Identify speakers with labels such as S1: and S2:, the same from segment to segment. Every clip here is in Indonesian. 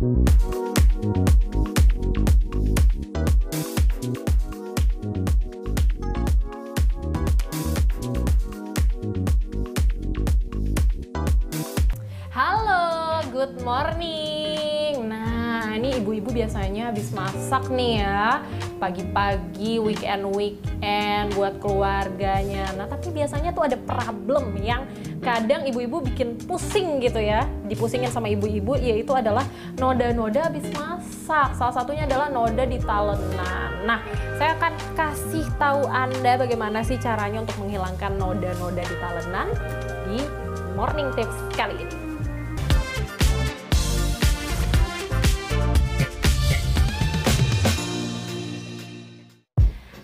S1: Halo, good morning. Nah, ini ibu-ibu biasanya habis masak nih ya. Pagi-pagi, weekend-weekend buat keluarganya. Nah, tapi biasanya tuh ada problem yang kadang ibu-ibu bikin pusing gitu ya. Dipusingin sama ibu-ibu, yaitu adalah noda-noda habis masak. Salah satunya adalah noda di talenan. Nah, saya akan kasih tahu Anda bagaimana sih caranya untuk menghilangkan noda-noda di talenan di Morning Tips kali ini.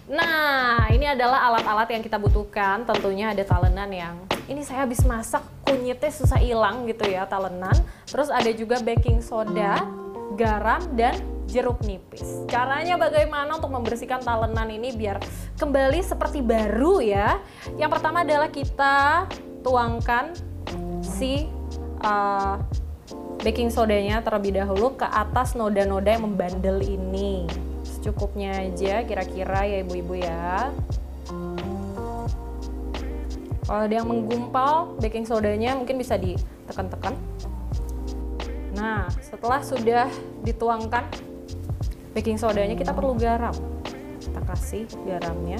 S1: Nah, ini adalah alat-alat yang kita butuhkan. Tentunya ada talenan yang ini saya habis masak kunyitnya susah hilang gitu ya talenan. Terus ada juga baking soda, garam dan jeruk nipis. Caranya bagaimana untuk membersihkan talenan ini biar kembali seperti baru ya? Yang pertama adalah kita tuangkan si uh, baking sodanya terlebih dahulu ke atas noda-noda yang membandel ini secukupnya aja kira-kira ya ibu-ibu ya. Kalau ada yang menggumpal baking sodanya mungkin bisa ditekan-tekan. Nah setelah sudah dituangkan baking sodanya kita perlu garam. Kita kasih garamnya.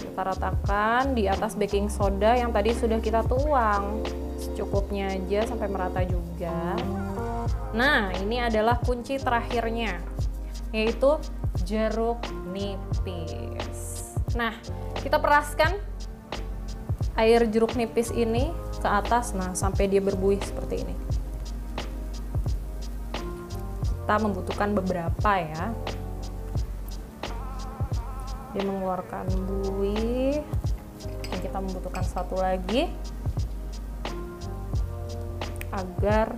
S1: Kita ratakan di atas baking soda yang tadi sudah kita tuang. Secukupnya aja sampai merata juga. Nah ini adalah kunci terakhirnya yaitu jeruk nipis. Nah, kita peraskan air jeruk nipis ini ke atas, nah sampai dia berbuih seperti ini. Kita membutuhkan beberapa ya. Dia mengeluarkan buih. Dan kita membutuhkan satu lagi agar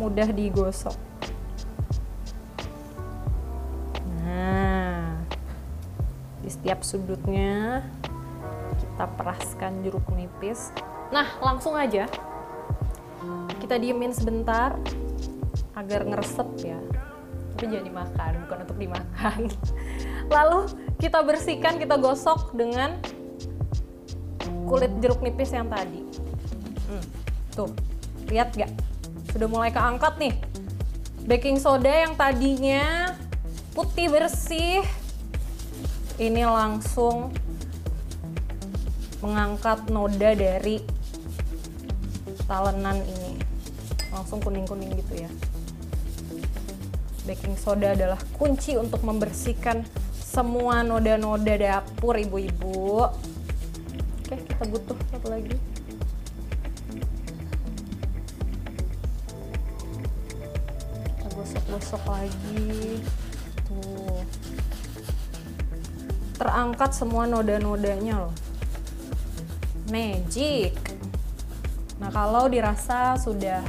S1: mudah digosok. Setiap sudutnya kita peraskan jeruk nipis. Nah langsung aja. Kita diemin sebentar agar ngeresep ya. Tapi jangan dimakan bukan untuk dimakan. Lalu kita bersihkan kita gosok dengan kulit jeruk nipis yang tadi. Hmm, tuh lihat gak sudah mulai keangkat nih. Baking soda yang tadinya putih bersih ini langsung mengangkat noda dari talenan ini. Langsung kuning-kuning gitu ya. Baking soda adalah kunci untuk membersihkan semua noda-noda dapur ibu-ibu. Oke kita butuh satu lagi. Kita gosok-gosok lagi. Tuh terangkat semua noda-nodanya loh. Magic. Nah kalau dirasa sudah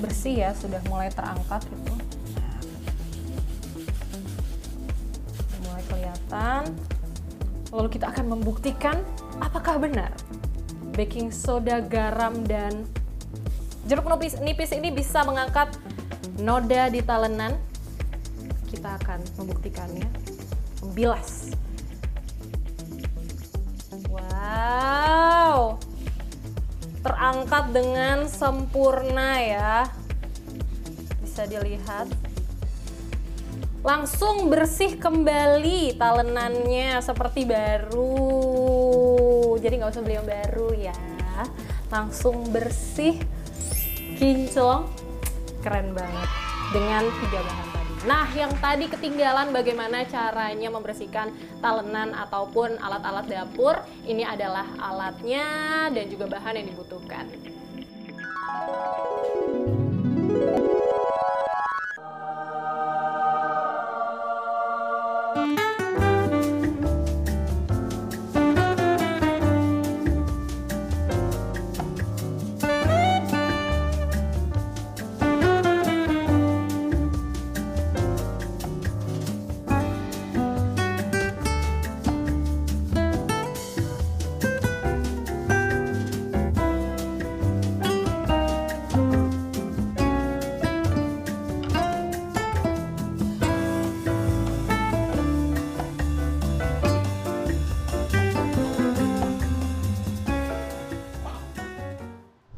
S1: bersih ya sudah mulai terangkat gitu. Mulai kelihatan. Lalu kita akan membuktikan apakah benar baking soda garam dan jeruk nipis, nipis ini bisa mengangkat noda di talenan. Kita akan membuktikannya bilas. Wow. Terangkat dengan sempurna ya. Bisa dilihat. Langsung bersih kembali talenannya seperti baru. Jadi nggak usah beli yang baru ya. Langsung bersih, kinclong, keren banget dengan tiga bahan Nah, yang tadi ketinggalan bagaimana caranya membersihkan talenan ataupun alat-alat dapur, ini adalah alatnya dan juga bahan yang dibutuhkan.